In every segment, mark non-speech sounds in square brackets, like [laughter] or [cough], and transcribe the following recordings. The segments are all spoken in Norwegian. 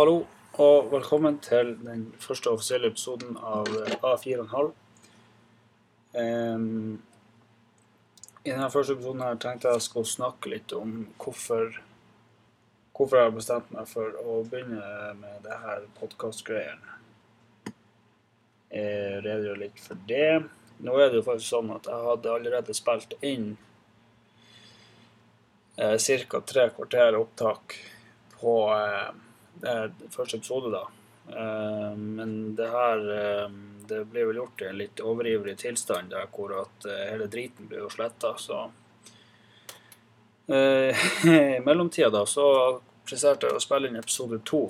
Hallo og velkommen til den første offisielle episoden av A4,5. Um, I denne første episoden her tenkte jeg skulle snakke litt om hvorfor, hvorfor jeg har bestemt meg for å begynne med det her podkastgreiene. Redegjør litt for det. Nå er det jo faktisk sånn at jeg hadde allerede spilt inn eh, ca. tre kvarter opptak på eh, første episode, da. Eh, men det her eh, det blir vel gjort i en litt overivrig tilstand der hvor at eh, hele driten blir jo sletta, så [laughs] I mellomtida da så presterte jeg å spille inn episode to.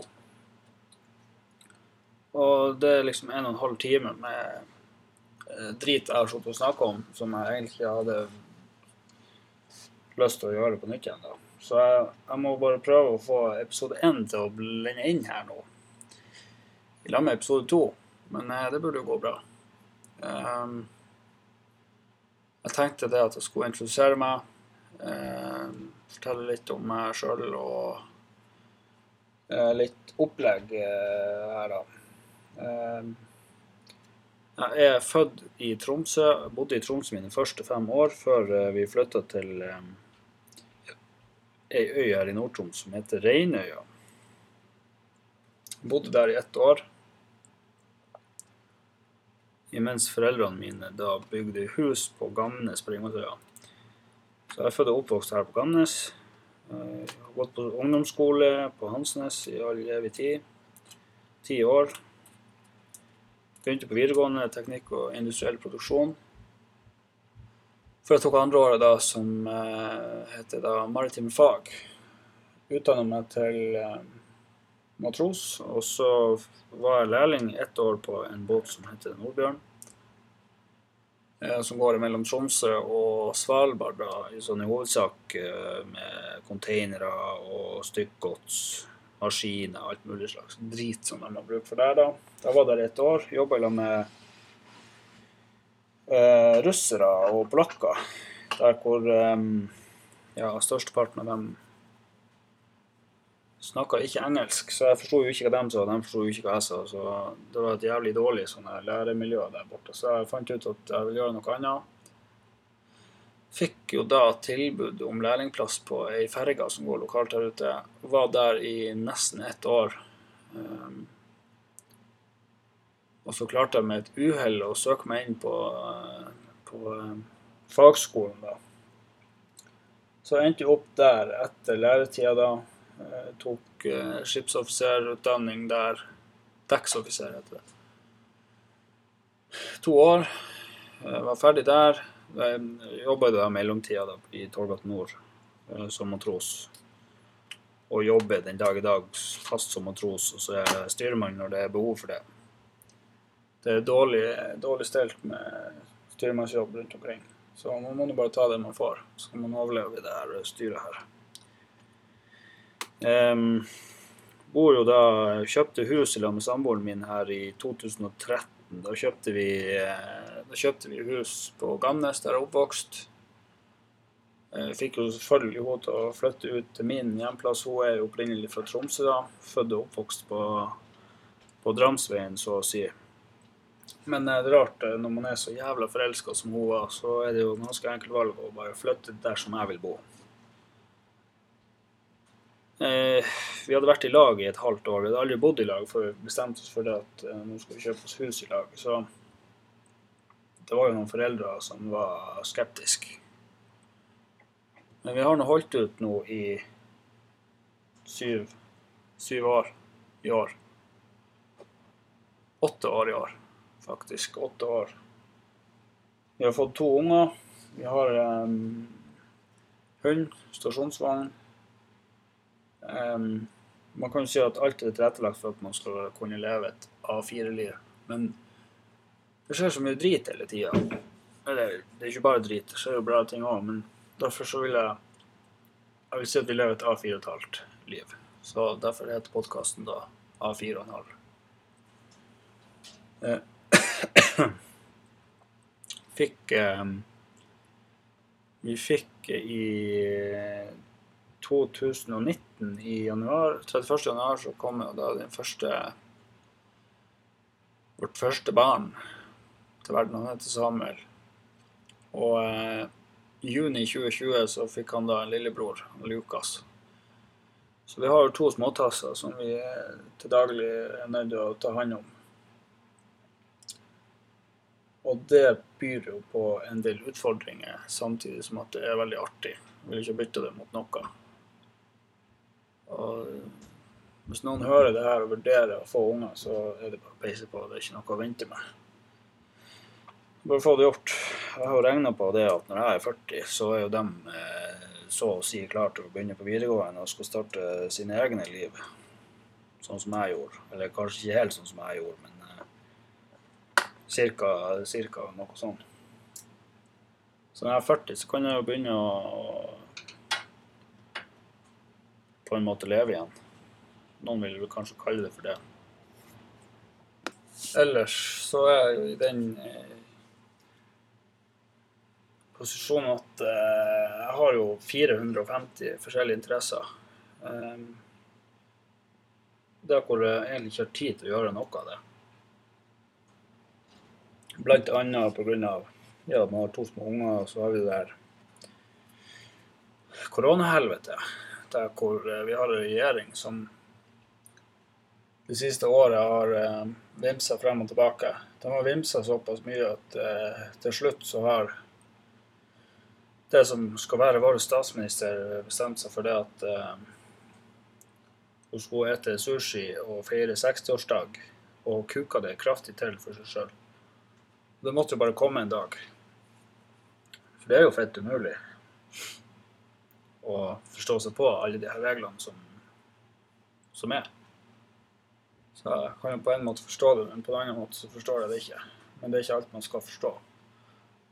Og det er liksom en og en halv time med drit jeg har sittet og snakka om, som jeg egentlig hadde lyst til å gjøre på nytt igjen. da. Så jeg, jeg må bare prøve å få episode én til å blende inn her nå. I lag med episode to. Men eh, det burde jo gå bra. Um, jeg tenkte det at jeg skulle introdusere meg. eh, fortelle litt om meg sjøl og eh, litt opplegg eh, her, da. Um, jeg er født i Tromsø. Bodde i Tromsø mine første fem år før eh, vi flytta til um, ei øy her i Nord-Troms som heter Reinøya. Bodde der i ett år. Imens foreldrene mine da bygde hus på Gamnes på Ringvassøya. Så jeg er født og oppvokst her på Gamnes. Jeg har gått på ungdomsskole på Hansnes i all evig tid. Ti år. Begynte på videregående teknikk og industriell produksjon. Før jeg tok andre året da som eh, heter da maritime fag. Utdanna meg til eh, matros, og så var jeg lærling ett år på en båt som heter Nordbjørn. Eh, som går mellom Tromsø og Svalbard, da, i sånn i hovedsak eh, med containere og stykkgods, maskiner, alt mulig slags drit som de har bruk for der. Da Da var jeg der et år. Jobba med eh, russere og polakker, der hvor ja, størsteparten av dem snakka ikke engelsk, så jeg forsto jo ikke hva de sa, de forsto jo ikke hva jeg sa. Så det var et jævlig dårlig sånn læremiljø der borte. Så jeg fant ut at jeg ville gjøre noe annet. Fikk jo da tilbud om lærlingplass på ei ferge som går lokalt her ute. Var der i nesten ett år. Um, og så klarte jeg med et uhell å søke meg inn på, eh, på eh, fagskolen, da. Så jeg endte jeg opp der etter læretida, da. Jeg tok eh, skipsoffiserutdanning der. Dekksoffiser heter det. To år. Jeg var ferdig der. Jeg jobba i mellomtida da, i Torgat Nord som matros. Og jobber den dag i dag fast som matros, og så er jeg styrmann når det er behov for det. Det er dårlig, dårlig stelt med styrmannsjobb rundt omkring. Så man må bare ta det man får. Så skal man overleve det her styret her. Um, bor jo da, kjøpte hus lag med samboeren min her i 2013. Da kjøpte vi, eh, da kjøpte vi hus på Gamnes, der jeg er oppvokst. Jeg fikk jo selvfølgelig henne til å flytte ut til min hjemplass. Hun er jo opprinnelig fra Tromsø, da. Født og oppvokst på, på Dramsveien, så å si. Men eh, det er rart, eh, når man er så jævla forelska som hun var, så er det jo ganske enkelt valg å bare flytte der som jeg vil bo. Eh, vi hadde vært i lag i et halvt år. Vi hadde aldri bodd i lag for vi bestemte oss for det at eh, nå skal vi kjøpe oss hus i lag. Så det var jo noen foreldre som var skeptiske. Men vi har nå holdt ut nå i syv, syv år i år. Åtte år i år, faktisk. Åtte år. Vi har fått to unger. Vi har um, hund, stasjonsvogn. Um, man kan jo si at alt er tilrettelagt for at man skal kunne leve et A4-liv. Men det skjer så mye drit hele tida. Eller det er ikke bare drit, det skjer jo bra ting òg. Men derfor så vil jeg Jeg vil si at vi lever et A4,5-liv. Så derfor heter podkasten da A4,5. Eh, [clears throat] fikk eh, Vi fikk i 2019, i januar, 31. januar, så kom jo da den første Vårt første barn til verden. Han heter Samuel. Og eh, i juni 2020 så fikk han da en lillebror, Lukas. Så vi har jo to småtasser som vi til daglig er nødt til å ta hånd om. Og det byr jo på en del utfordringer, samtidig som at det er veldig artig. Jeg vil ikke bytte det mot noe. Og hvis noen hører det her og vurderer å få unger, så er det bare å peise på. Det er ikke noe å vente med. Bare få det gjort. Jeg har regna på det at når jeg er 40, så er jo dem eh, så å si klare til å begynne på videregående og skal starte sine egne liv. Sånn som jeg gjorde. Eller kanskje ikke helt sånn som jeg gjorde, men cirka, cirka noe sånt. Så når jeg er 40, så kan jeg jo begynne å på en måte leve igjen. Noen vil kanskje kalle det for det. Ellers så er jeg jo i den eh, posisjonen at eh, jeg har jo 450 forskjellige interesser. Um, der hvor jeg egentlig ikke har tid til å gjøre noe av det. Blant annet pga. Ja, man har to små unger, og så har vi det der koronahelvete. Der hvor eh, vi har en regjering som det siste året har eh, vimsa frem og tilbake. De har vimsa såpass mye at eh, til slutt så har det som skal være vår statsminister, bestemt seg for det at eh, hun skulle ete sushi og feire 60-årsdag, og kuka det kraftig til for seg sjøl. Det måtte jo bare komme en dag. For det er jo fett umulig å forstå seg på alle de her reglene som, som er. Så jeg kan jo på en måte forstå det, men på en annen måte så forstår jeg det ikke. Men det er ikke alt man skal forstå.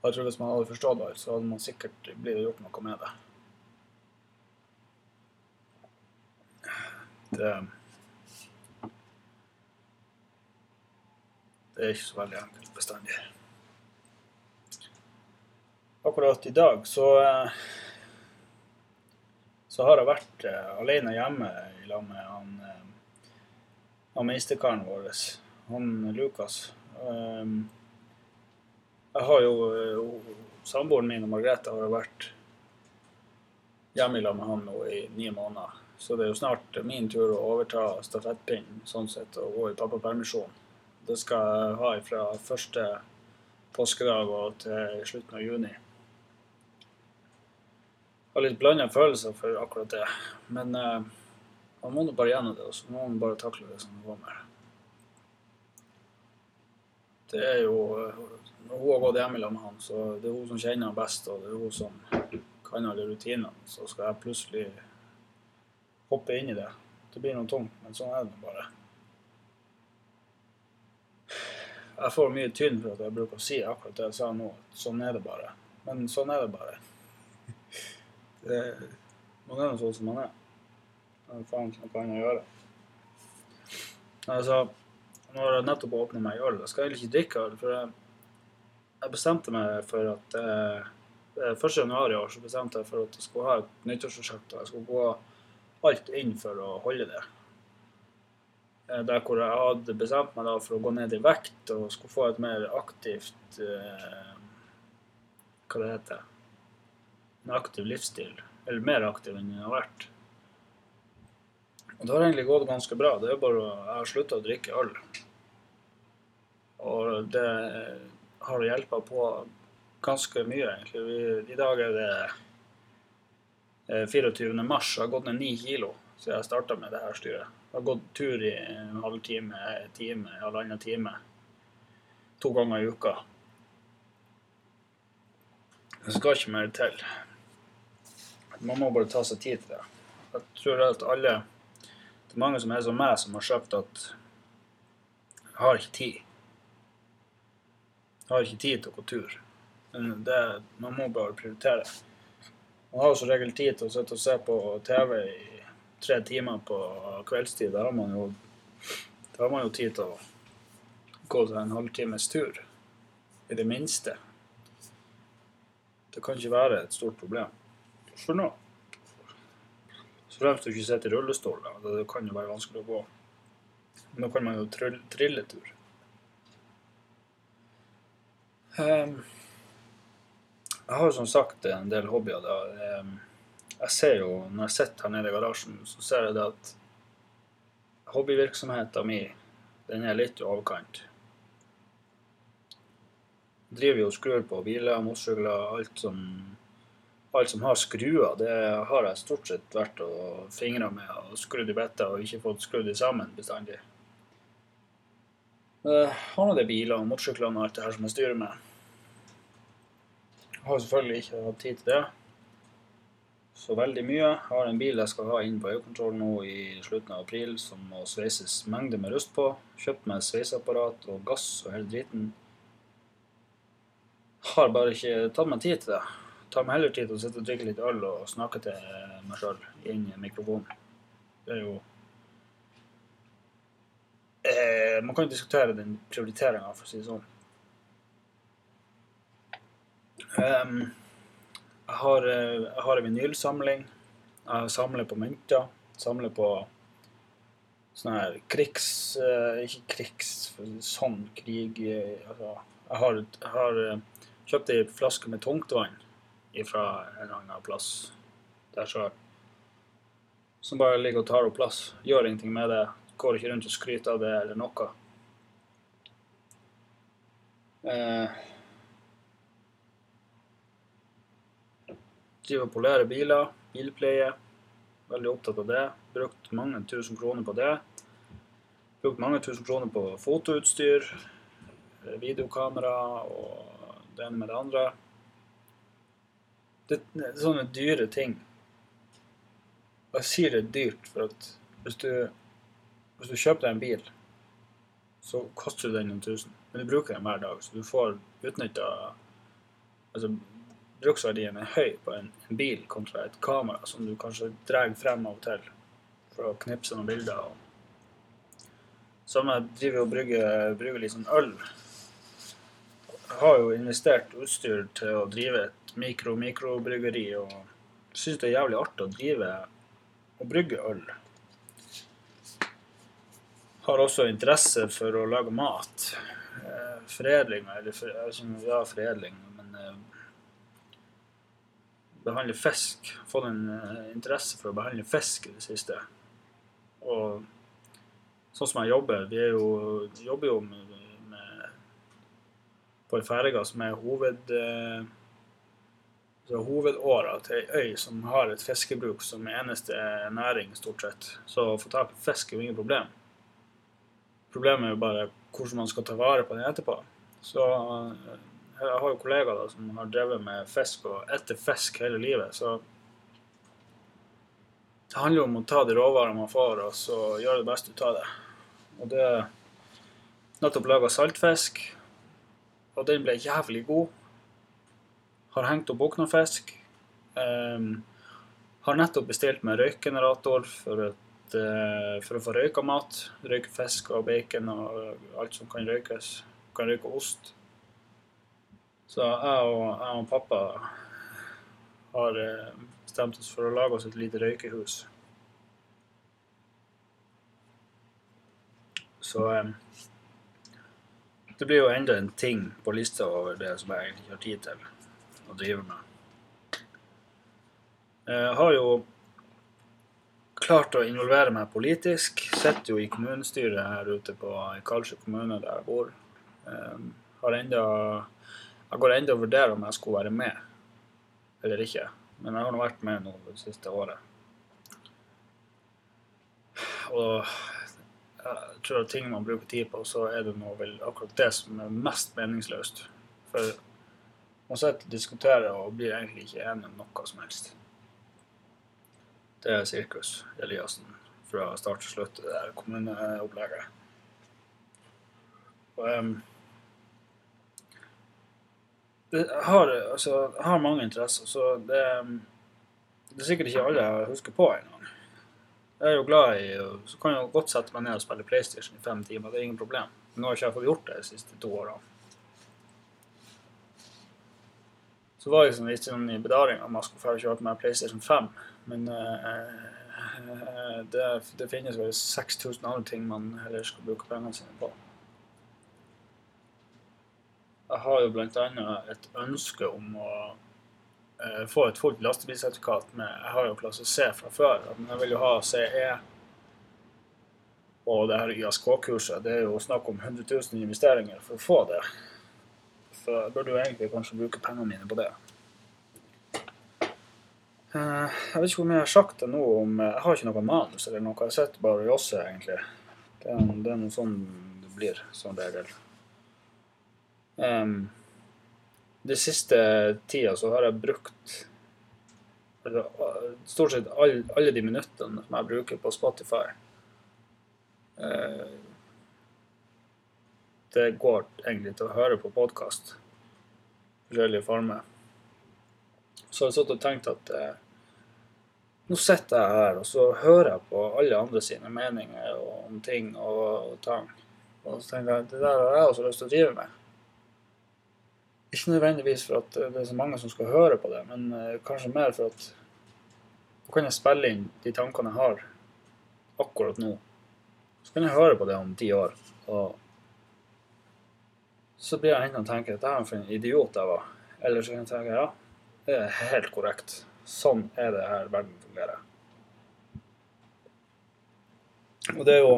Jeg tror Hvis man hadde forstått alt, så hadde man sikkert blitt gjort noe med det. Det Det er ikke så veldig enkelt bestandig. Akkurat i dag så så har jeg vært uh, alene hjemme i lag med han, uh, han meisterkaren vår, han Lukas. Um, jeg har jo Samboeren min og Margrethe har vært hjemme i lag med han nå i ni måneder. Så det er jo snart min tur å overta stafettpinnen sånn sett, og gå i pappapermisjon. Det skal jeg ha fra første påskedag og til slutten av juni har litt blanda følelser for akkurat det. Men uh, man må nå bare gjennom det, og så må man bare takle det som det kommer. Det er jo Når hun har gått hjem med han, så det er hun som kjenner han best, og det er hun som kan alle rutinene. Så skal jeg plutselig hoppe inn i det. Det blir noe tungt, men sånn er det bare. Jeg får mye tynn for at jeg bruker å si akkurat det jeg sa nå. Sånn er det bare. Men sånn er det bare. Det, man er jo sånn som man er. Er faen annet å gjøre. Altså, nå har jeg nettopp åpna meg øl. Jeg skal egentlig ikke drikke øl, for jeg, jeg bestemte meg for at eh, 1. januar i år så bestemte jeg for at jeg skulle ha et nyttårsforsett, og jeg skulle gå alt inn for å holde det. Eh, der hvor jeg hadde bestemt meg da for å gå ned i vekt og skulle få et mer aktivt eh, Hva det heter en aktiv livsstil. Eller mer aktiv enn jeg har vært. Og det har egentlig gått ganske bra. Det er bare Jeg har slutta å drikke øl. Og det har hjelpa på ganske mye, egentlig. Vi, I dag er det 24. Eh, mars. Jeg har gått ned ni kilo siden jeg starta med det her styret. Jeg har gått tur i en halvtime, time, halvannen time. To ganger i uka. Det skal ikke mer til. Man må bare ta seg tid til det. Jeg tror at alle Det er mange som er som meg, som har sagt at jeg har ikke tid. Jeg har ikke tid til å gå tur. Men det, man må bare prioritere. Man har jo som regel tid til å sitte og se på TV i tre timer på kveldstid. Da har man jo, har man jo tid til å gå til en halvtimes tur. I det minste. Det kan ikke være et stort problem for nå. Så fremst du ikke sitter i rullestol, da. Det kan jo være vanskelig å gå. Men da kan man jo trille, trilletur. Um, jeg har jo som sagt en del hobbyer. da. Um, jeg ser jo, Når jeg sitter her nede i garasjen, så ser jeg det at hobbyvirksomheten min den er litt i overkant. Jeg driver jo og skrur på biler, motorsykler, alt som, alt som har skruer. Det har jeg stort sett vært og fingra med og skrudd i bitter og ikke fått skrudd de sammen bestandig. Jeg har nå det biler og motorsykler og alt det her som jeg styrer med. Jeg har selvfølgelig ikke hatt tid til det så veldig mye. Jeg har en bil jeg skal ha inn på EU-kontroll nå i slutten av april, som må sveises mengder med rust på. Kjøpt meg sveiseapparat og gass og hele driten. Har bare ikke tatt meg tid til det. Tar meg heller tid til å sitte og drikke litt øl og snakke til meg sjøl inn i mikrofonen. Det er jo eh, Man kan jo diskutere den prioriteringa, for å si det sånn. Um, jeg har, eh, jeg har en vinylsamling. Jeg samler på mynter. Samler på sånne her krigs... Eh, ikke krigs, sånn krig eh, altså, Jeg har, jeg har kjøpt ei flaske med tungtvann fra en annen plass der sjøl. Som bare ligger og tar opp plass. Gjør ingenting med det. Går ikke rundt og skryter av det eller noe. Eh, Driver og polerer biler. Bilpleie. Veldig opptatt av det. Brukt mange tusen kroner på det. Brukt mange tusen kroner på fotoutstyr, videokamera og det ene med det andre. Det, er sånne dyre ting. Og jeg sier det er dyrt, for at hvis du, hvis du kjøper deg en bil, så koster du den noen tusen. Men du bruker den hver dag, så du får utnytta altså, bruksverdien er høy på en, en, bil kontra et kamera som du kanskje drar frem av og til for å knipse noen bilder. Samme driver og brygger, brygger litt sånn øl. Jeg har jo investert utstyr til å drive et mikro-mikrobryggeri og syns det er jævlig artig å drive og brygge øl. Har også interesse for å lage mat. Eh, foredling, eller ja, foredling, men eh, behandle fisk. Fått en uh, interesse for å behandle fisk i det siste. Og sånn som jeg jobber Vi jo, jobber jo med, på ferga som er hoved, uh, hovedåra til ei øy som har et fiskebruk som eneste næring, stort sett. Så å få tak i fisk er jo ingen problem. Problemet er jo bare hvordan man skal ta vare på den etterpå. Så uh, jeg har jo kollegaer da, som har drevet med fisk og etter fisk hele livet. Så det handler om å ta de råvarene man får, og så gjøre det beste ut av det. Og det er nettopp laga saltfisk, og den ble jævlig god. Har hengt opp buknafisk. Um, har nettopp bestilt meg røykgenerator for, et, uh, for å få røyka mat. Røyke fisk og bacon og alt som kan røykes. Kan røyke ost. Så jeg og, jeg og pappa har eh, bestemt oss for å lage oss et lite røykehus. Så eh, det blir jo enda en ting på lista over det som jeg egentlig ikke har tid til å drive med. Jeg har jo klart å involvere meg politisk. Sitter jo i kommunestyret her ute på i Kalsjø kommune, der jeg bor. Um, har enda jeg går enda og vurderer om jeg skulle være med eller ikke. Men jeg har nå vært med nå det siste året. Og jeg tror at ting man bruker tid på, så er det nå vel akkurat det som er mest meningsløst. For man sitter og diskuterer og blir egentlig ikke enig om noe som helst. Det er sirkus Eliassen fra start til slutt, det der kommuneopplegget. Og, um, det har, altså, har mange interesser, så det, det, er sikkert ikke alle jeg husker på engang. Jeg er jo glad i Så kan jeg godt sette meg ned og spille PlayStation i fem timer. Det er ingen problem. Men nå har jeg ikke fått gjort det de siste to åra. Så var jeg liksom litt sånn i bedaring om jeg skulle få kjøpe meg PlayStation 5. Men uh, Det, det finnes vel 6000 andre ting man heller skal bruke pengene sine på. Jeg har jo annet et ønske om å få et fullt lastebilsertifikat med Jeg har jo klasse C fra før, men jeg vil jo ha CE. Og det her ISK-kurset, det er jo snakk om 100 000 investeringer for å få det. Så jeg burde jo egentlig kanskje bruke pengene mine på det. Eh, Jeg vet ikke hvor mye jeg har sagt det nå om Jeg har ikke noe manus eller noe. Jeg sitter bare og josser, egentlig. Det er, det er noe sånn det blir, som regel. Um, de siste tida så har jeg brukt altså, stort sett all, alle de minuttene som jeg bruker på Spotify. eh, det går egentlig til å høre på podkast. Forskjellige former. Så har jeg satt og tenkt at eh, nå sitter jeg her og så hører jeg på alle andre sine meninger om ting og, og tang. Og så tenker jeg det der har jeg også lyst til å drive med. Ikke nødvendigvis for at det er så mange som skal høre på det, men eh, kanskje mer for at nå kan jeg spille inn de tankene jeg har akkurat nå. Så kan jeg høre på det om ti år, og så blir jeg enten og tenker at det er for en idiot jeg var. Eller så kan jeg tenke ja, det er helt korrekt. Sånn er det her verden fungerer. Og det er jo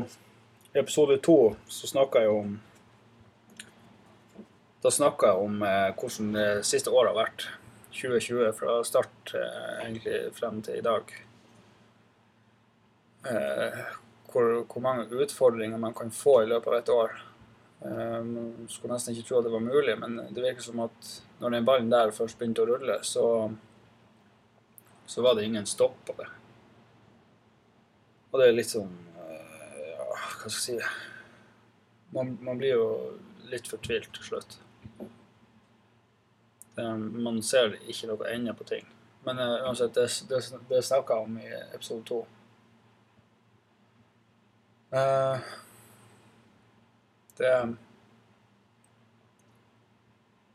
I episode to så snakka jeg om Da snakka jeg om eh, hvordan det siste året har vært. 2020 fra start eh, egentlig frem til i dag. Eh, hvor, hvor mange utfordringer man kan få i løpet av et år. Um, skulle nesten ikke tro at det var mulig, men det virker som at når den ballen der først begynte å rulle, så, så var det ingen stopp på det. Og det er litt sånn ja, Hva skal jeg si Man, man blir jo litt fortvilt til slutt. Um, man ser ikke noe ende på ting. Men uh, uansett, det, det, det snakka jeg om i episode to. Uh, det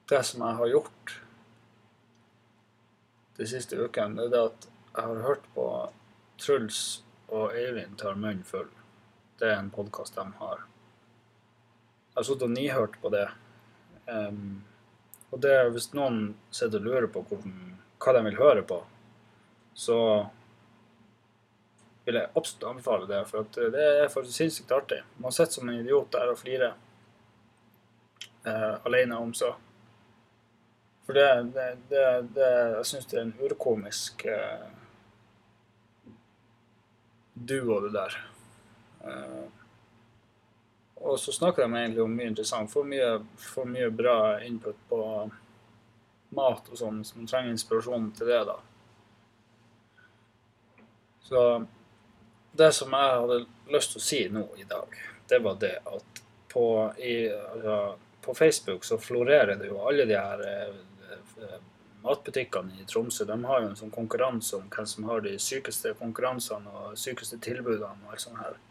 Det som jeg har gjort de siste ukene, det er at jeg har hørt på Truls og Eivind tar munnen full. Det er en podkast de har. Jeg har sittet og nihørt på det. Um, og det hvis noen sitter og lurer på hvordan, hva de vil høre på, så vil jeg absolutt anbefale det. For det er for sinnssykt artig. Man sitter som en idiot der og flirer uh, alene om så. For det, det, det, det Jeg syns det er en urkomisk uh, duo, det der. Eh, og så snakker de egentlig om mye interessant. Får mye, får mye bra input på mat og sånn, så man trenger inspirasjon til det, da. Så det som jeg hadde lyst til å si nå i dag, det var det at på, i, altså, på Facebook så florerer det jo alle de her eh, matbutikkene i Tromsø. De har jo en sånn konkurranse om hvem som har de sykeste konkurransene og sykeste tilbudene og alt sånt her.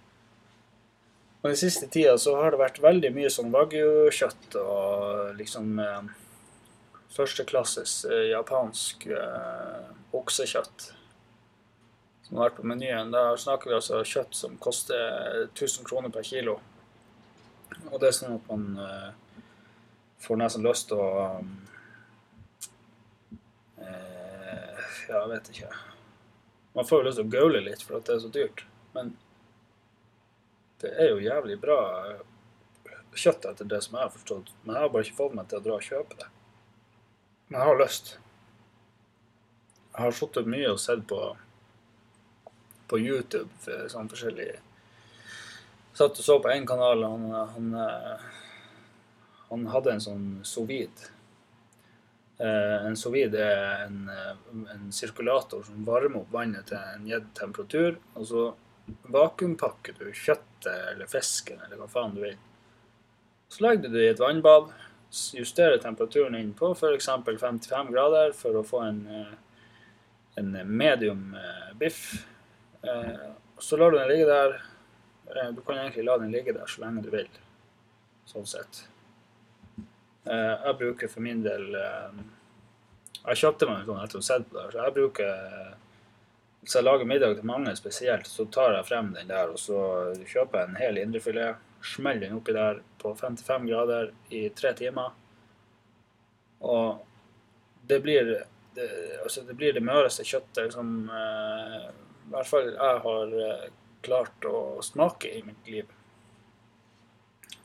Og den siste tida så har det vært veldig mye sånn wagyu-kjøtt og liksom eh, førsteklasses eh, japansk eh, oksekjøtt som har vært på menyen. Da snakker vi altså kjøtt som koster 1000 kroner per kilo. Og det er sånn at man eh, får nesten lyst til å eh, Ja, jeg vet ikke. Man får jo lyst til å gaule litt for at det er så dyrt. Men det er jo jævlig bra kjøtt etter det som jeg har forstått. Men jeg har bare ikke fått meg til å dra og kjøpe det. Men jeg har lyst. Jeg har sittet mye og sett på på YouTube for sånn forskjellig Satt og så på én kanal, han, han, eh, han hadde en sånn sous-vide. Eh, en sous-vide er en, eh, en sirkulator som varmer opp vannet til en gitt temperatur. Og så vakuumpakker du kjøttet eller fisken eller hva faen du vil. Så legger du det i et vannbad, justerer temperaturen inn på f.eks. 55 grader for å få en, en medium biff. Så lar du den ligge der. Du kan egentlig la den ligge der så lenge du vil, sånn sett. Jeg bruker for min del Jeg kjøpte meg en sånn etter å ha sett på det, så jeg bruker hvis jeg lager middag til mange spesielt, så tar jeg frem den der, og så kjøper jeg en hel indrefilet. Smeller den oppi der på 55 grader i tre timer. Og det blir det, altså det blir det møreste kjøttet som eh, i hvert fall jeg har eh, klart å smake i mitt liv.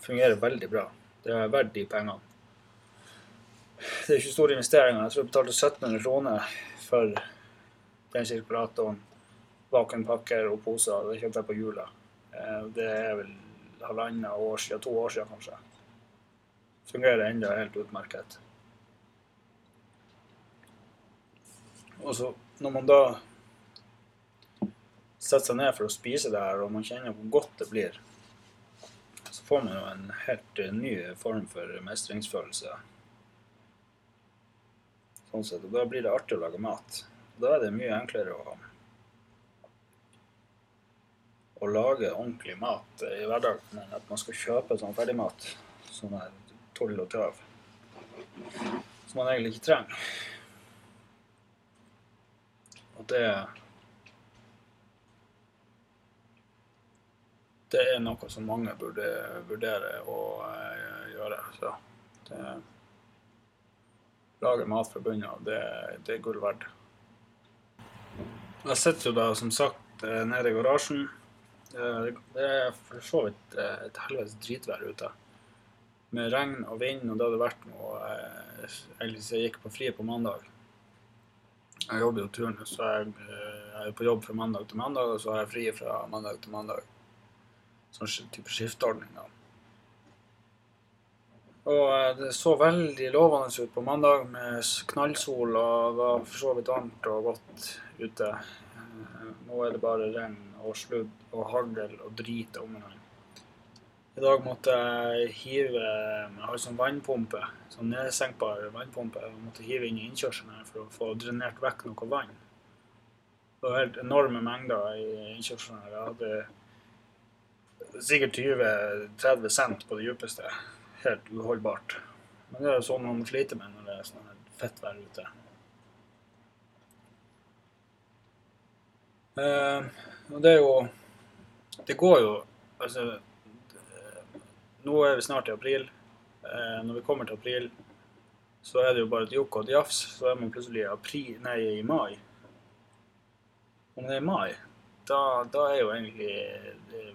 Fungerer veldig bra. Det er verdt de pengene. Det er ikke store investeringer. Jeg tror jeg betalte 1700 kroner for den sirkulatoren, vakuumpakker og poser. Det kjøpte jeg på jula. Eh, det er vel halvannet år siden, to år siden kanskje. Fungerer ennå helt utmerket. Og så når man da setter seg ned for å spise det her, og man kjenner hvor godt det blir, så får man jo en helt ny form for mestringsfølelse. Sånn sett. Og da blir det artig å lage mat. Da er det mye enklere å, å lage ordentlig mat i hverdagen enn at man skal kjøpe sånn ferdigmat. Sånn her tull og tøv. Som man egentlig ikke trenger. Og det Det er noe som mange burde vurdere å eh, gjøre. Så det Lage mat fra bunnen av, det, det er gull verdt. Jeg sitter jo da som sagt eh, nede i garasjen. Det er for så vidt eh, et helvetes dritvær ute. Med regn og vind, og det hadde vært noe eh, jeg gikk på fri på mandag. Jeg jobber jo turnus, så jeg, jeg er på jobb fra mandag til mandag, og så har jeg fri fra mandag til mandag. Sånn type skifteordning. da. Og det så veldig lovende ut på mandag med knallsol og var for så vidt varmt og godt ute. Nå er det bare regn og sludd og hagl og drit om meg. I dag måtte jeg hive Jeg har sånn vannpumpe, sånn nedsenkbar vannpumpe. Jeg måtte hive inn i innkjørselen her for å få drenert vekk noe vann. Det var helt enorme mengder i innkjørselen. her. Jeg hadde sikkert 20-30 cent på det dypeste helt uholdbart. Men det er jo sånn man sliter med når det er sånn fett vær ute. Eh, og det er jo Det går jo Altså Nå er vi snart i april. Eh, når vi kommer til april, så er det jo bare et jokk og et jafs. Så er man plutselig i april Nei, i mai. Om det er mai, da, da er jo egentlig eh,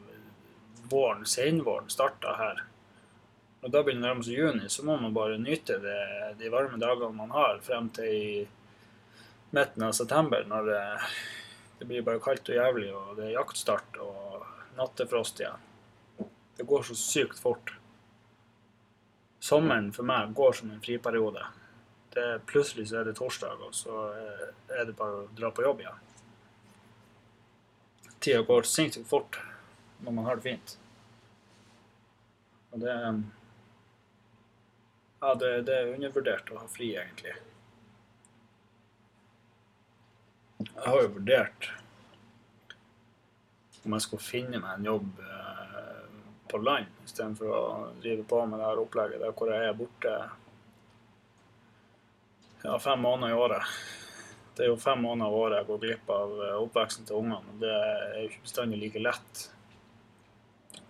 våren, senvåren starta her. Når da begynner å nærme juni, så må man bare nyte det, de varme dagene man har frem til midten av september, når det, det, blir bare kaldt og jævlig, og det er jaktstart og nattefrost igjen. Det går så sykt fort. Sommeren for meg går som en friperiode. Det, plutselig så er det torsdag, og så er det bare å dra på jobb igjen. Tida går sinnssykt fort når man har det fint. Og det ja, det, det, er undervurdert å ha fri, egentlig. Jeg har jo vurdert om jeg skulle finne meg en jobb eh, på land istedenfor å drive på med det her opplegget der hvor jeg er borte ja, fem måneder i året. Det er jo fem måneder av året jeg går glipp av eh, oppveksten til ungene. og Det er jo ikke bestandig like lett.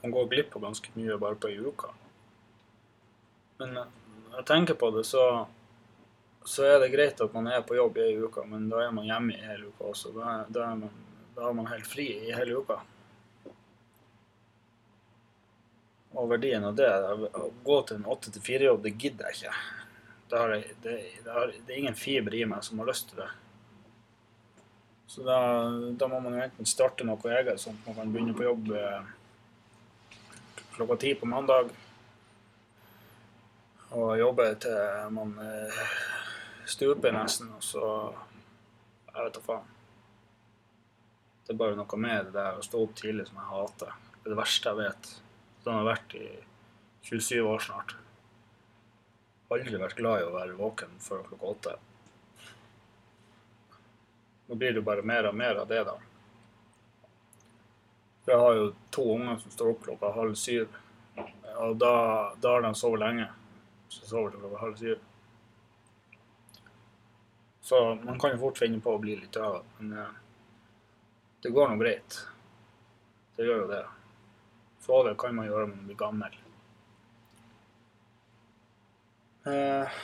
Man går glipp av ganske mye bare på ei uke. Men eh, jeg tenker på det, så, så er det greit at man er på jobb i ei uke, men da er man hjemme i hele uka også. Da, da, er man, da er man helt fri i hele uka. Og verdien av det Å gå til en åtte til fire-jobb, det gidder jeg ikke. Det, har, det, det, har, det, er ingen fiber i meg som har lyst til det. Så da, da må man jo enten starte noe eget, sånn at man kan begynne på jobb eh, klokka ti på mandag og jobber til man eh, stuper nesten, og så Jeg vet da faen. Det er bare noe med det der å stå opp tidlig som jeg hater. Det er det verste jeg vet. Sånn har vært i 27 år snart. Aldri vært glad i å være våken før klokka åtte. Nå blir det jo bare mer og mer av det, da. For jeg har jo to unger som står opp klokka halv syv. Og da, da har de sovet lenge så halv syv. Så man kan jo fort finne på å bli litt ræva, Men uh, det går nå greit. Det gjør jo det. Sove kan man gjøre når man blir gammel. Eh,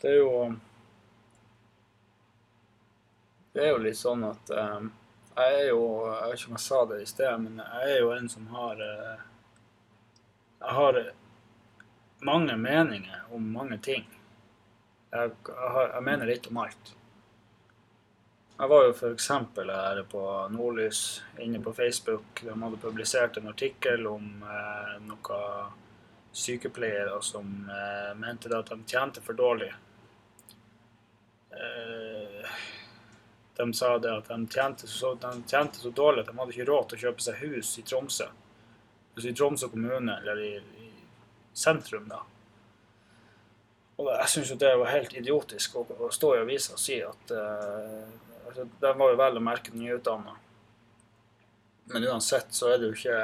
det er jo Det er jo litt sånn at eh, jeg er jo Jeg vet ikke om jeg sa det i sted, men jeg er jo en som har eh, Jeg har mange meninger om mange ting. Jeg, jeg, jeg mener litt om alt. Jeg var jo f.eks. her på Nordlys inne på Facebook. De hadde publisert en artikkel om eh, noen sykepleiere som eh, mente at de tjente for dårlig. Eh, de sa det at de tjente, så, de tjente, så, dårlig at de hadde ikke råd til å kjøpe seg hus i Tromsø. Altså i Tromsø kommune, eller i, i sentrum, da. Og jeg syns jo det var helt idiotisk å, stå i avisa og si at uh, altså, De var jo vel å merke nyutdanna. Men uansett så er det jo ikke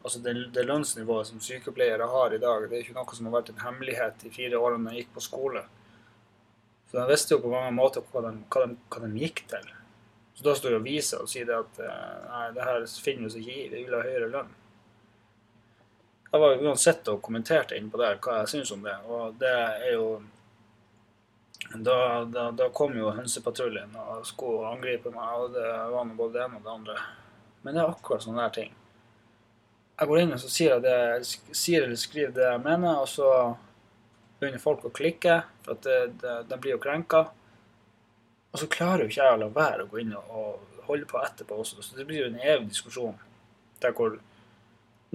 Altså det, det, lønnsnivået som sykepleiere har i dag, det er ikke noe som har vært en hemmelighet i fire år da jeg gikk på skole. Så de visste jo på mange måter hva de, hva de, hva de gikk til. Så da står avisa og sier det at uh, nei, det her finner vi oss ikke i, vi vil ha høyere lønn. Jeg var uansett og kommenterte innpå der hva jeg syns om det, og det er jo da, da, da, kom jo hønsepatruljen og skulle angripe meg, og det var nå både det ene og det andre. Men det er akkurat sånne der ting. Jeg går inn og så sier det, sier eller skriver det jeg mener, og så begynner folk å klikke, for at det, det, de blir jo krenka. Og så klarer jo ikke jeg å la være å gå inn og, og holde på etterpå også. Så det blir jo en evig diskusjon der hvor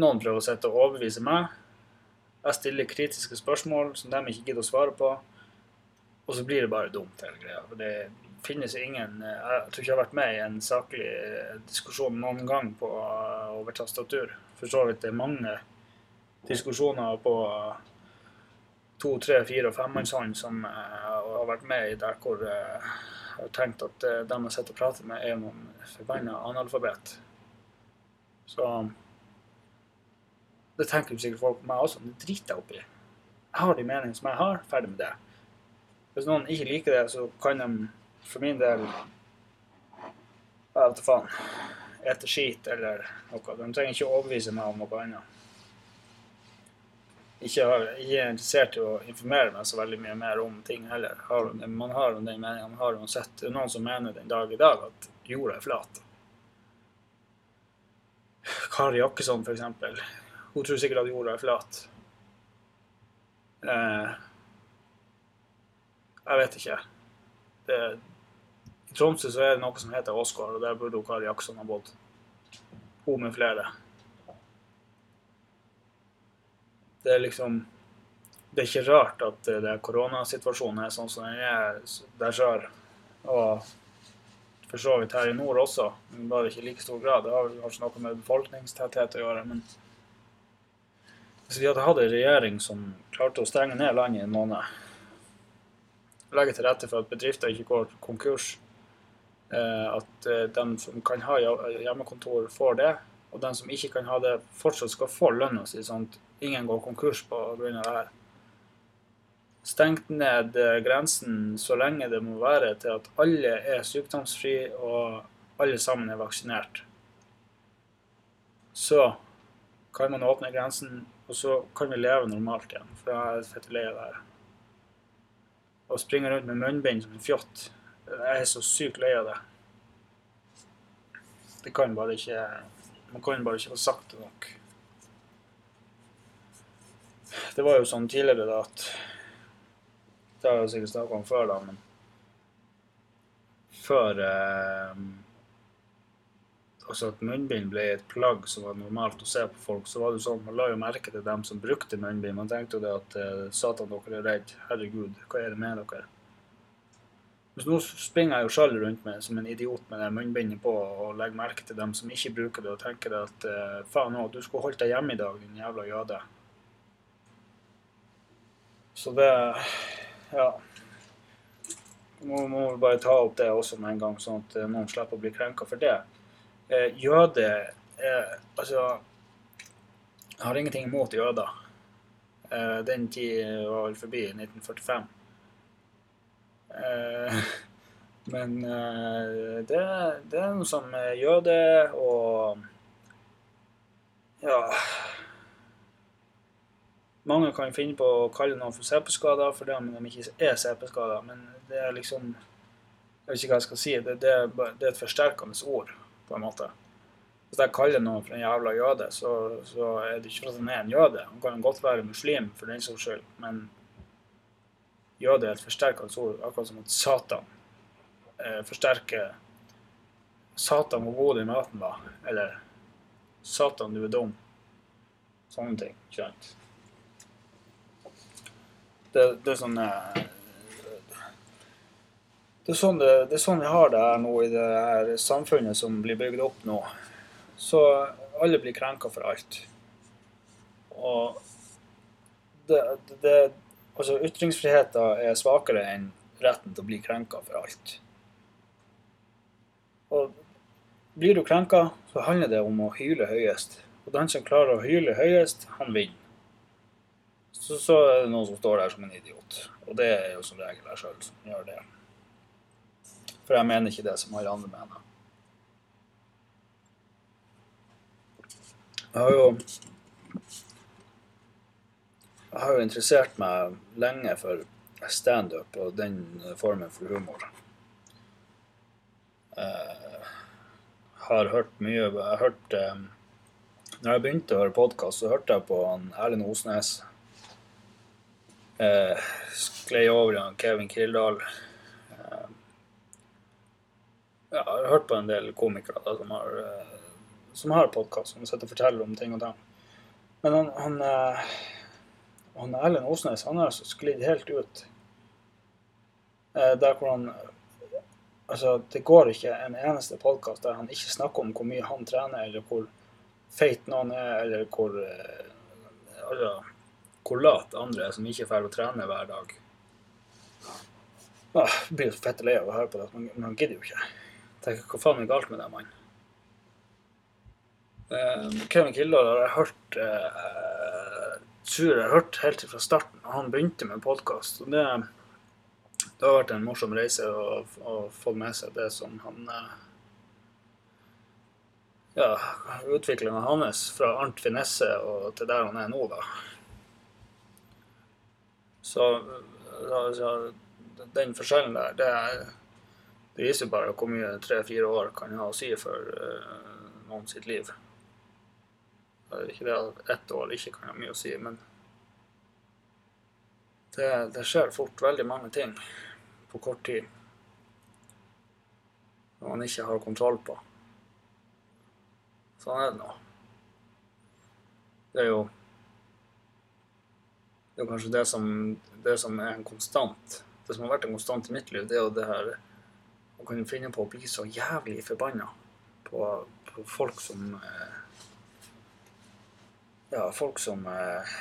noen prøver å sitte og overbevise meg. Jeg stiller kritiske spørsmål som de ikke gidder å svare på. Og så blir det bare dumt, hele greia. For det finnes ingen Jeg tror ikke jeg har vært med i en saklig diskusjon noen gang på over tastatur. For så vidt det er mange diskusjoner på to, tre, fire og femmannshånd som har vært med i der hvor jeg har tenkt at dem jeg sitter og prater med, er noen forbanna analfabet. Så det tenker sikkert folk på meg også, men det driter jeg oppi. Jeg har de meningene som jeg har, ferdig med det. Hvis noen ikke liker det, så kan de for min del Jeg vet da faen. Ete skit eller noe. De trenger ikke å overbevise meg om noe annet. Ikke, har, ikke er interessert i å informere meg så veldig mye mer om ting heller. Har, man har den meningen man har uansett. Det noen som mener den dag i dag at jorda er flat. Kari Jakkesson, for eksempel hun tror sikkert at jorda er flat. Eh, jeg vet ikke. Det, I Tromsø så er det noe som heter Åsgård, og der burde Kari Jackson ha bodd. Hun med flere. Det er liksom Det er ikke rart at det koronasituasjonen er sånn som den er der sør. Og for så vidt her i nord også, men bare ikke i like stor grad. Det har kanskje noe med befolkningstetthet å gjøre. men hvis vi hadde hatt en regjering som klarte å stenge ned landet i en måned, legge til rette for at bedrifter ikke går konkurs, eh, at eh, de som kan ha hjemmekontor, får det, og de som ikke kan ha det, fortsatt skal få lønna si, sånn at ingen går konkurs pga. det her. Stengt ned eh, grensen så lenge det må være til at alle er sykdomsfri og alle sammen er vaksinert. Så kan man åpne grensen og så kan vi leve normalt igjen, for jeg er fett lei av det her. Å springe rundt med munnbind som en fjott, jeg er så sykt lei av det. Det kan bare ikke Man kan bare ikke få sagt det nok. Det var jo sånn tidligere da at Det har jeg sikkert snakka om før, da, men før eh, altså at munnbind ble et plagg som var normalt å se på folk, så var det sånn, man la jo merke til dem som brukte munnbind. Man tenkte jo det at eh, satan, dere er redd. Herregud, hva er det med dere? Men nå springer jeg jo sjøl rundt med som en idiot med det munnbindet på og legger merke til dem som ikke bruker det, og tenker at eh, faen òg, du skulle holdt deg hjemme i dag, din jævla jøde. Så det Ja. Må, må bare ta opp det også med en gang, sånn at eh, noen slipper å bli krenka for det eh, jøde eh, Altså, jeg har ingenting imot jøder. Eh, den tid var vel forbi, 1945. Eh, [laughs] Men det, det er noe som jøde og Ja Mange kan finne på å kalle noen for CP-skader fordi om de ikke er CP-skader, men det er liksom Jeg vet ikke hva jeg skal si. Det, det, det er et forsterkende ord, på en måte. Hvis jeg kaller noen for en jævla jøde, så, så er det ikke for at han er en jøde. Han kan godt være muslim for den saks skyld, men jøde er et forsterkende ord, akkurat som at Satan eh, forsterker Satan hvor god den maten var, eller Satan, du er dum. Sånne ting. Ikke sant? Det, det er sånn eh, det er, sånn det, det er sånn vi har det her nå i det her samfunnet som blir bygd opp nå. Så alle blir krenka for alt. Og det, det, Altså, ytringsfriheten er svakere enn retten til å bli krenka for alt. Og blir du krenka, så handler det om å hyle høyest. Og den som klarer å hyle høyest, han vinner. Så, så er det noen som står der som en idiot. Og det er jo som regel jeg sjøl som gjør det. For jeg mener ikke det som alle andre mener. Jeg har jo Jeg har jo interessert meg lenge for standup og den formen for humor. Jeg har hørt mye Jeg har hørt eh, Når jeg begynte å høre podkast, så hørte jeg på han Erlend Osnes. Eh, sklei over i Kevin Kildahl. Ja, jeg har hørt på en del komikere da, som har, eh, som har podkast, som sitter og forteller om ting og tang. Men han, han, eh, han Erlend Osnes han har altså sklidd helt ut. Eh, Der hvor han Altså, det går ikke en eneste podkast der han ikke snakker om hvor mye han trener, eller hvor feit noen er, eller hvor Altså hvor lat andre er som ikke drar å trene hver dag. Ah, jeg blir så fette lei av å høre på det, men han gidder jo ikke. Tenker, Hva faen er galt med den mannen? Uh, Kevin Kildahl har jeg hørt uh, tror jeg har hørt helt fra starten. Han begynte med podkast. Det, det har vært en morsom reise å, å få med seg det som han uh, Ja, utviklinga hans fra Arnt Finesse og til der han er nå, da. Så så den forskjellen der, det, er, det viser bare hvor mye tre-fire år kan ha å si for uh, noen sitt liv. Ikke det at ett år ikke kan ha mye å si, men det, det skjer fort veldig mange ting på kort tid som man ikke har kontroll på. Sånn er det nå. Det er jo det er kanskje det som, det som er en konstant. Det som har vært en konstant i mitt liv, det er jo det her å kunne finne på å bli så jævlig forbanna på, på folk som eh, Ja, folk som eh,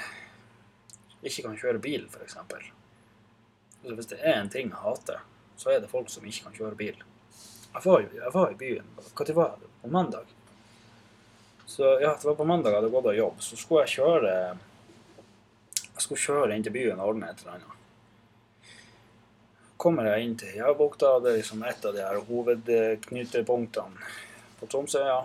ikke kan kjøre bil, f.eks. Altså, hvis det er en ting jeg hater, så er det folk som ikke kan kjøre bil. Jeg var, jeg var i byen Når var det? På mandag. Så ja, det var på mandag jeg hadde gått av jobb. Så skulle jeg kjøre Jeg skulle kjøre inn til byen og ordne et eller annet. Kommer jeg inn til Jærbukta, det er liksom et av de her hovedknutepunktene på Tromsøya.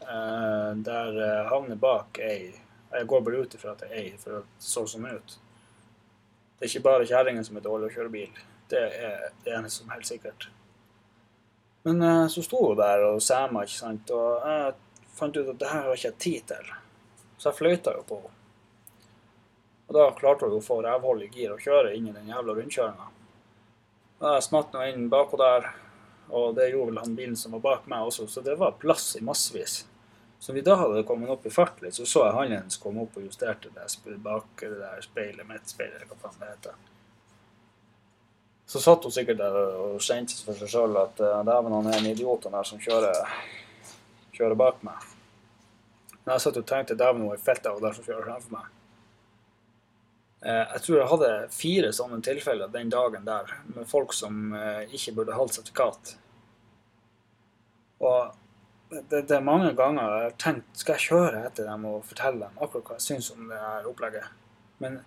Eh, der eh, havner bak ei Jeg går bare ut ifra at det er ei, for det så sånn ut. Det er ikke bare kjerringen som er dårlig å kjøre bil. Det er det eneste som er helt sikkert. Men eh, så sto hun der og sæma, ikke sant, og jeg fant ut at det her har ikke jeg tid til. Så jeg fløyta jo på henne. Og da klarte hun å få rævhold i gir og kjøre inn i den jævla rundkjøringa. Jeg smatt nå inn bakpå der, og det gjorde vel han bilen som var bak meg også, så det var plass i massevis. Så vi da hadde kommet opp i fart litt, så så jeg han hennes komme opp og justerte det bak det der speilet, midtspeilet, eller hva faen det heter. Så satt hun sikkert der og skjente for seg sjøl at uh, dæven, han er en idiot han der som kjører, kjører bak meg. Men jeg satt og tenkte dæven, hun er fett av hun der som kjører fremfor meg. Eh, jeg tror jeg hadde fire sånne tilfeller den dagen der, med folk som eh, ikke burde holdt sertifikat. Og det, er mange ganger jeg har tenkt skal jeg kjøre etter dem og fortelle dem akkurat hva jeg syns om det her opplegget. Men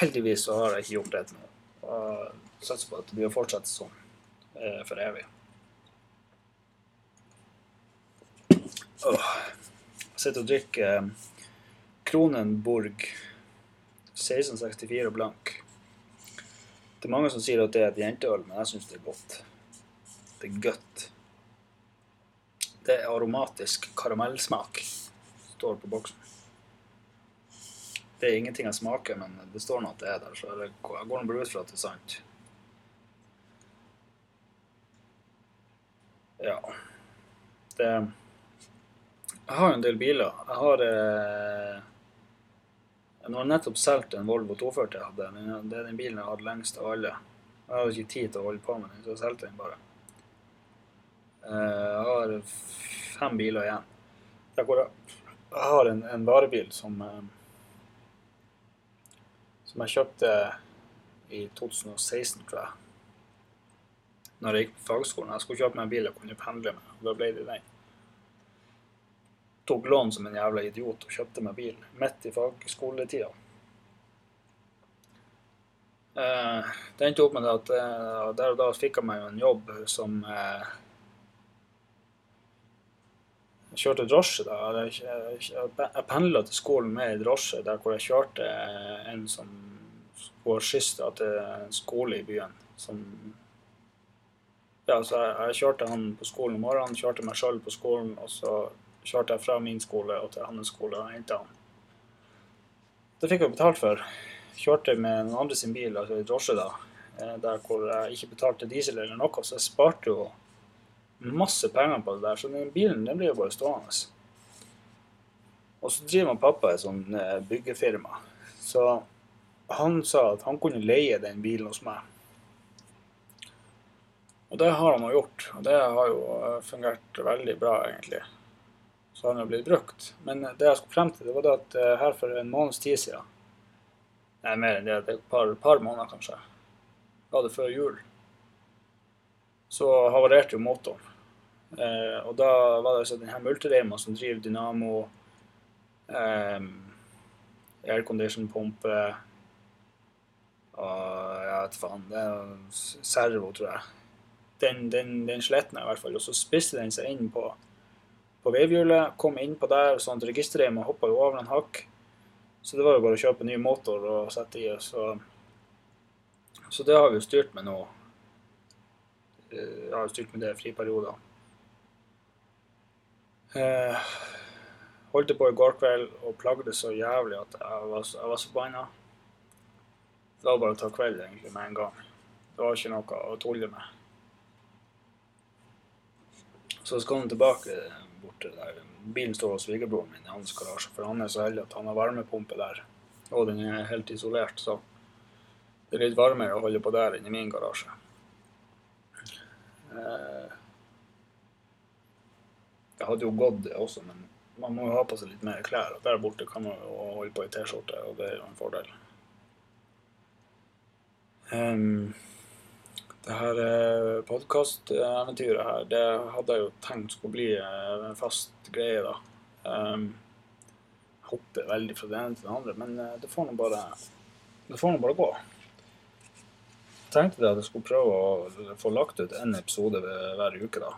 heldigvis så har jeg ikke gjort det til noe. Og satser på at det blir å fortsette sånn eh, for evig. Jeg sitter og drikker Kronenburg 1664 blank. Det er mange som sier at det er et jenteøl, men jeg syns det er godt. Det er godt. Det er aromatisk karamellsmak. Står på boksen. Det er ingenting jeg smaker, men det står nå at det er der, så jeg går bare ut fra at det er sant. Ja. Det Jeg har jo en del biler. Jeg har eh jeg har nettopp solgt en Volvo 240 jeg hadde. Det er den bilen jeg har hatt lengst av alle. Jeg har ikke tid til å holde på med den, så jeg solgte den bare. Eh, Jeg har fem biler igjen. Jeg, jeg har en, en varebil som eh, som jeg kjøpte i 2016, tror jeg. Når jeg gikk på fagskolen. Jeg skulle kjøpe meg en bil jeg kunne pendle med. Da ble det den. Tok lån som en jævla idiot og kjøpte meg bil midt i fagskoletida. Eh, det endte opp med at eh, der og da fikk jeg meg en jobb som eh, Jeg kjørte drosje da. Jeg, jeg, jeg pendla til skolen med i drosje der hvor jeg kjørte en som går skyss til en skole i byen. Som Ja, så jeg, jeg kjørte han på skolen om morgenen, kjørte meg sjøl på skolen, og så kjørte jeg fra min skole og til hans skole og henta han. Det fikk jeg betalt for. Kjørte med noen andre sin bil, altså i drosje, da. eh, Der hvor jeg ikke betalte diesel eller noe, så jeg sparte jo masse penger på det der. Så den bilen den blir jo bare stående. Og så driver han pappa et sånn eh, byggefirma. Så han sa at han kunne leie den bilen hos meg. Og det har han jo gjort. Og det har jo eh, fungert veldig bra, egentlig. Så har den jo blitt brukt. Men det jeg skulle frem til, det var det at eh, her for en måneds tid siden Nei, mer enn det. Et par, par måneder, kanskje. Var det før jul. Så havarerte jo motoren. Eh, og da var det altså denne Multireima som driver dynamo, eh, aircondition-pumpe og jeg vet faen, det er servo, tror jeg. Den, den, den sletna i hvert fall. Og så spiste den seg inn på, på vevhjulet, kom innpå der, sånn at registerreimen hoppa jo over en hakk. Så det var jo bare å kjøpe ny motor og sette i. Så, så det har vi jo styrt med nå. Jeg har jo styrt med det i friperioder. Eh, holdt på i går kveld og plagde så jævlig at jeg var, så forbanna. Det var bare å ta kveld egentlig med en gang. Det var ikke noe å tulle med. Så skal han tilbake bort til der. Bilen står hos svigerbroren min i hans garasje, for han er så heldig at han har varmepumpe der. Og den er helt isolert, så det er litt varmere å holde på der enn i min garasje. Eh, Det hadde jo gått, det også, men man må jo ha på seg litt mer klær. Og der borte kan man jo holde på i T-skjorte, og det er jo en fordel. Um, det her podkasteventyret her, det hadde jeg jo tenkt skulle bli eh, en fast greie, da. Um, jeg hopper veldig fra det ene til det andre, men eh, det får nå bare, bare gå. Jeg tenkte at jeg skulle prøve å få lagt ut en episode hver uke, da.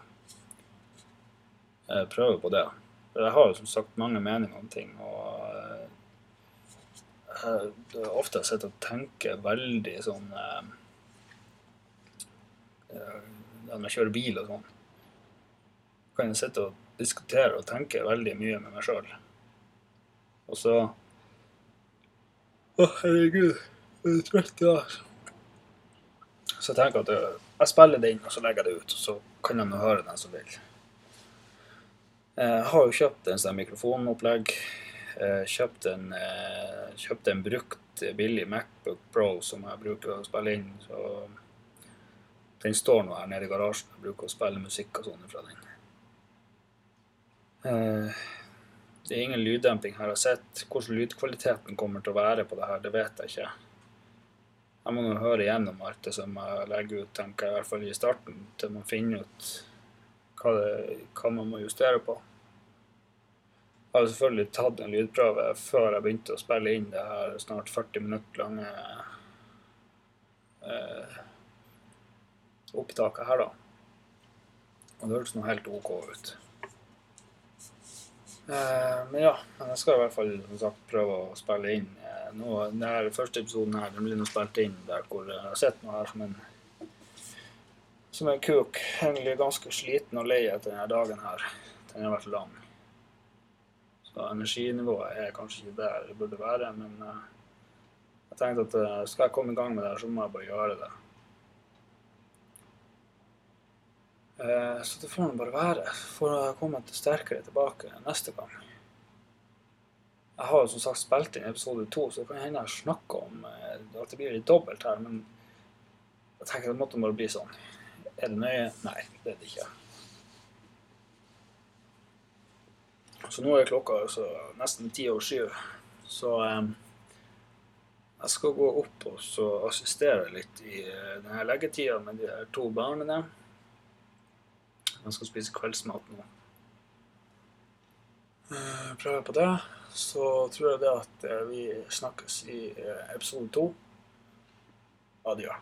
Jeg prøver på det. Jeg har jo som sagt mange meninger om ting, og eh, jeg har ofte sett og tenker veldig sånn eh, eh, Når jeg kjører bil og sånn, kan jeg sitte og diskutere og tenke veldig mye med meg sjøl. Og så Å, herregud, jeg er trøtt i dag. Så jeg tenker at jeg, jeg spiller det inn, og så legger jeg det ut, og så kan de nå høre den som vil. Jeg har jo kjøpt en sånn mikrofonopplegg. Eh, Kjøpt en, eh, kjøpt en brukt eh, billig Macbook Pro som jeg bruker å spille inn. Så den står nå her nede i garasjen. Jeg bruker å spille musikk og sånn fra den. Det er ingen lyddemping her. Jeg har sett hvordan lydkvaliteten kommer til å være på det her. Det vet jeg ikke. Jeg må nå høre igjennom alt det som jeg legger ut, tenker jeg, i hvert fall i starten, til man finner ut hva, det, hva man må justere på. Jeg har selvfølgelig tatt en lydprøve før jeg begynte å spille inn det her snart 40 minutter lange opptaket her, da. Og det hørtes nå helt OK ut. Eh, men ja, jeg skal i hvert fall som sagt, prøve å spille inn. Eh, nå, første episoden her, den blir nå spilt inn der hvor jeg har sett noe her som en som en kuk. Egentlig ganske sliten og lei etter denne dagen her. Den har vært lang. Så energinivået er kanskje ikke der det burde være, men uh, jeg tenkte at uh, skal jeg komme i gang med det, her, så må jeg bare gjøre det. Uh, så det får nå bare være. Får jeg komme sterkere tilbake neste gang. Jeg har jo som sagt spilt inn episode to, så det kan hende jeg snakker om at det blir litt dobbelt her, men jeg tenker det måtte bare bli sånn. Er det nøye? Nei, det er det ikke. Så nå er klokka altså nesten ti over syv. Så um, jeg skal gå opp og assistere litt i denne leggetida med de her to barna. De skal spise kveldsmat nå. Prøver jeg på det. Så tror jeg det at uh, vi snakkes i episode to. Adjø.